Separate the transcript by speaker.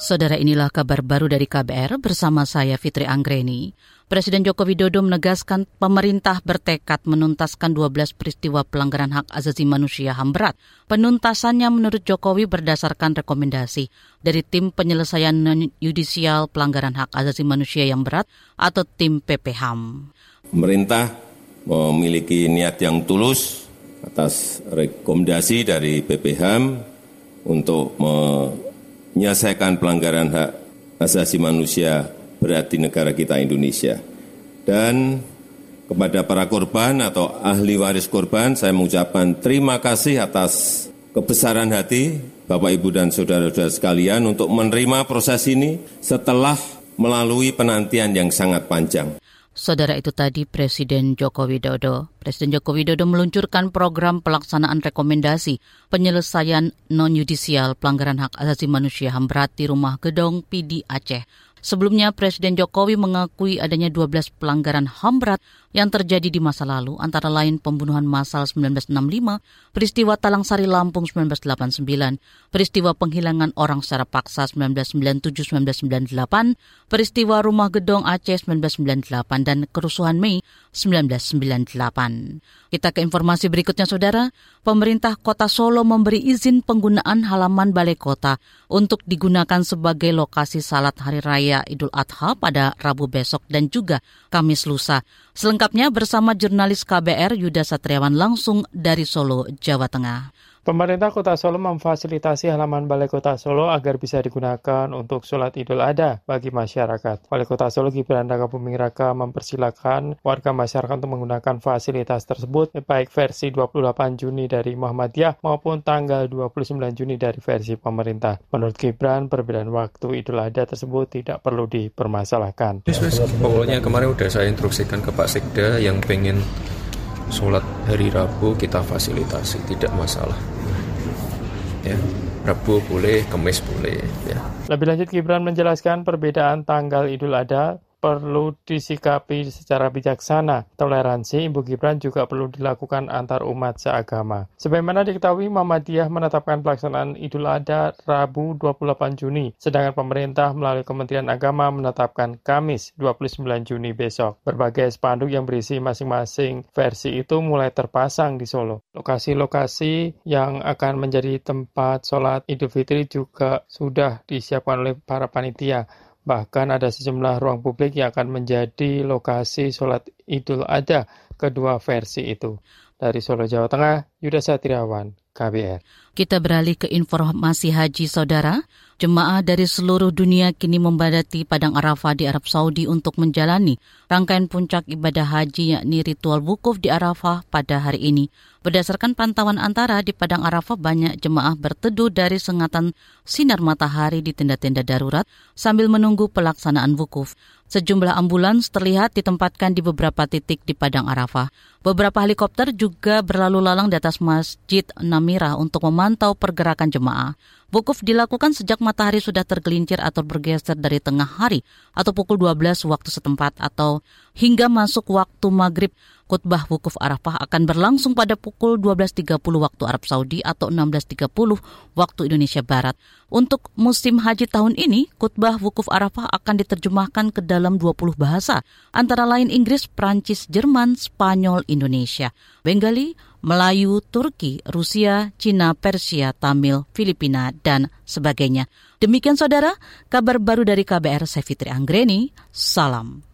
Speaker 1: Saudara inilah kabar baru dari KBR bersama saya Fitri Anggreni. Presiden Joko Widodo menegaskan pemerintah bertekad menuntaskan 12 peristiwa pelanggaran hak asasi manusia HAM berat. Penuntasannya menurut Jokowi berdasarkan rekomendasi dari tim penyelesaian non-yudisial pelanggaran hak asasi manusia yang berat atau tim PPHAM.
Speaker 2: Pemerintah memiliki niat yang tulus atas rekomendasi dari PPHAM untuk menyelesaikan pelanggaran hak asasi manusia berat di negara kita Indonesia. Dan kepada para korban atau ahli waris korban, saya mengucapkan terima kasih atas kebesaran hati Bapak, Ibu, dan saudara-saudara sekalian untuk menerima proses ini setelah melalui penantian yang sangat panjang.
Speaker 1: Saudara itu tadi Presiden Joko Widodo. Presiden Joko Widodo meluncurkan program pelaksanaan rekomendasi penyelesaian non-yudisial pelanggaran hak asasi manusia HAM berat di rumah gedong PD Aceh. Sebelumnya Presiden Jokowi mengakui adanya 12 pelanggaran HAM berat yang terjadi di masa lalu, antara lain pembunuhan massal 1965, peristiwa Talang Sari Lampung 1989, peristiwa penghilangan orang secara paksa 1997-1998, peristiwa Rumah Gedong Aceh 1998, dan kerusuhan Mei 1998. Kita ke informasi berikutnya, Saudara. Pemerintah Kota Solo memberi izin penggunaan halaman Balai Kota untuk digunakan sebagai lokasi salat Hari Raya Idul Adha pada Rabu besok dan juga Kamis lusa. Selengkapnya bersama jurnalis KBR Yuda Satriawan langsung dari Solo, Jawa Tengah.
Speaker 3: Pemerintah Kota Solo memfasilitasi halaman Balai Kota Solo agar bisa digunakan untuk sholat Idul Adha bagi masyarakat. Wali Kota Solo Gibran Raka Buming Raka mempersilahkan warga masyarakat untuk menggunakan fasilitas tersebut baik versi 28 Juni dari Muhammadiyah maupun tanggal 29 Juni dari versi pemerintah. Menurut Gibran, perbedaan waktu Idul Adha tersebut tidak perlu dipermasalahkan.
Speaker 4: Pokoknya kemarin udah saya instruksikan ke Pak Sekda yang pengen sholat hari Rabu kita fasilitasi tidak masalah. Ya Rabu boleh Kamis boleh ya.
Speaker 3: Lebih lanjut Gibran menjelaskan perbedaan tanggal Idul Adha perlu disikapi secara bijaksana. Toleransi Ibu Gibran juga perlu dilakukan antar umat seagama. Sebagaimana diketahui, Muhammadiyah menetapkan pelaksanaan Idul Adha Rabu 28 Juni, sedangkan pemerintah melalui Kementerian Agama menetapkan Kamis 29 Juni besok. Berbagai spanduk yang berisi masing-masing versi itu mulai terpasang di Solo. Lokasi-lokasi yang akan menjadi tempat sholat Idul Fitri juga sudah disiapkan oleh para panitia Bahkan ada sejumlah ruang publik yang akan menjadi lokasi sholat idul adha kedua versi itu. Dari Solo, Jawa Tengah, Yuda Satriawan, KBR.
Speaker 1: Kita beralih ke informasi haji saudara. Jemaah dari seluruh dunia kini membadati Padang Arafah di Arab Saudi untuk menjalani rangkaian puncak ibadah haji yakni ritual wukuf di Arafah pada hari ini. Berdasarkan pantauan antara di Padang Arafah banyak jemaah berteduh dari sengatan sinar matahari di tenda-tenda darurat sambil menunggu pelaksanaan wukuf. Sejumlah ambulans terlihat ditempatkan di beberapa titik di Padang Arafah. Beberapa helikopter juga berlalu lalang di atas Masjid Namirah untuk memantau pergerakan jemaah. Wukuf dilakukan sejak matahari sudah tergelincir atau bergeser dari tengah hari atau pukul 12 waktu setempat atau hingga masuk waktu maghrib. Khutbah wukuf Arafah akan berlangsung pada pukul 12.30 waktu Arab Saudi atau 16.30 waktu Indonesia Barat. Untuk musim haji tahun ini, khutbah wukuf Arafah akan diterjemahkan ke dalam 20 bahasa, antara lain Inggris, Prancis, Jerman, Spanyol, Indonesia, Bengali, Melayu, Turki, Rusia, Cina, Persia, Tamil, Filipina, dan sebagainya. Demikian saudara, kabar baru dari KBR saya Fitri Anggreni, salam.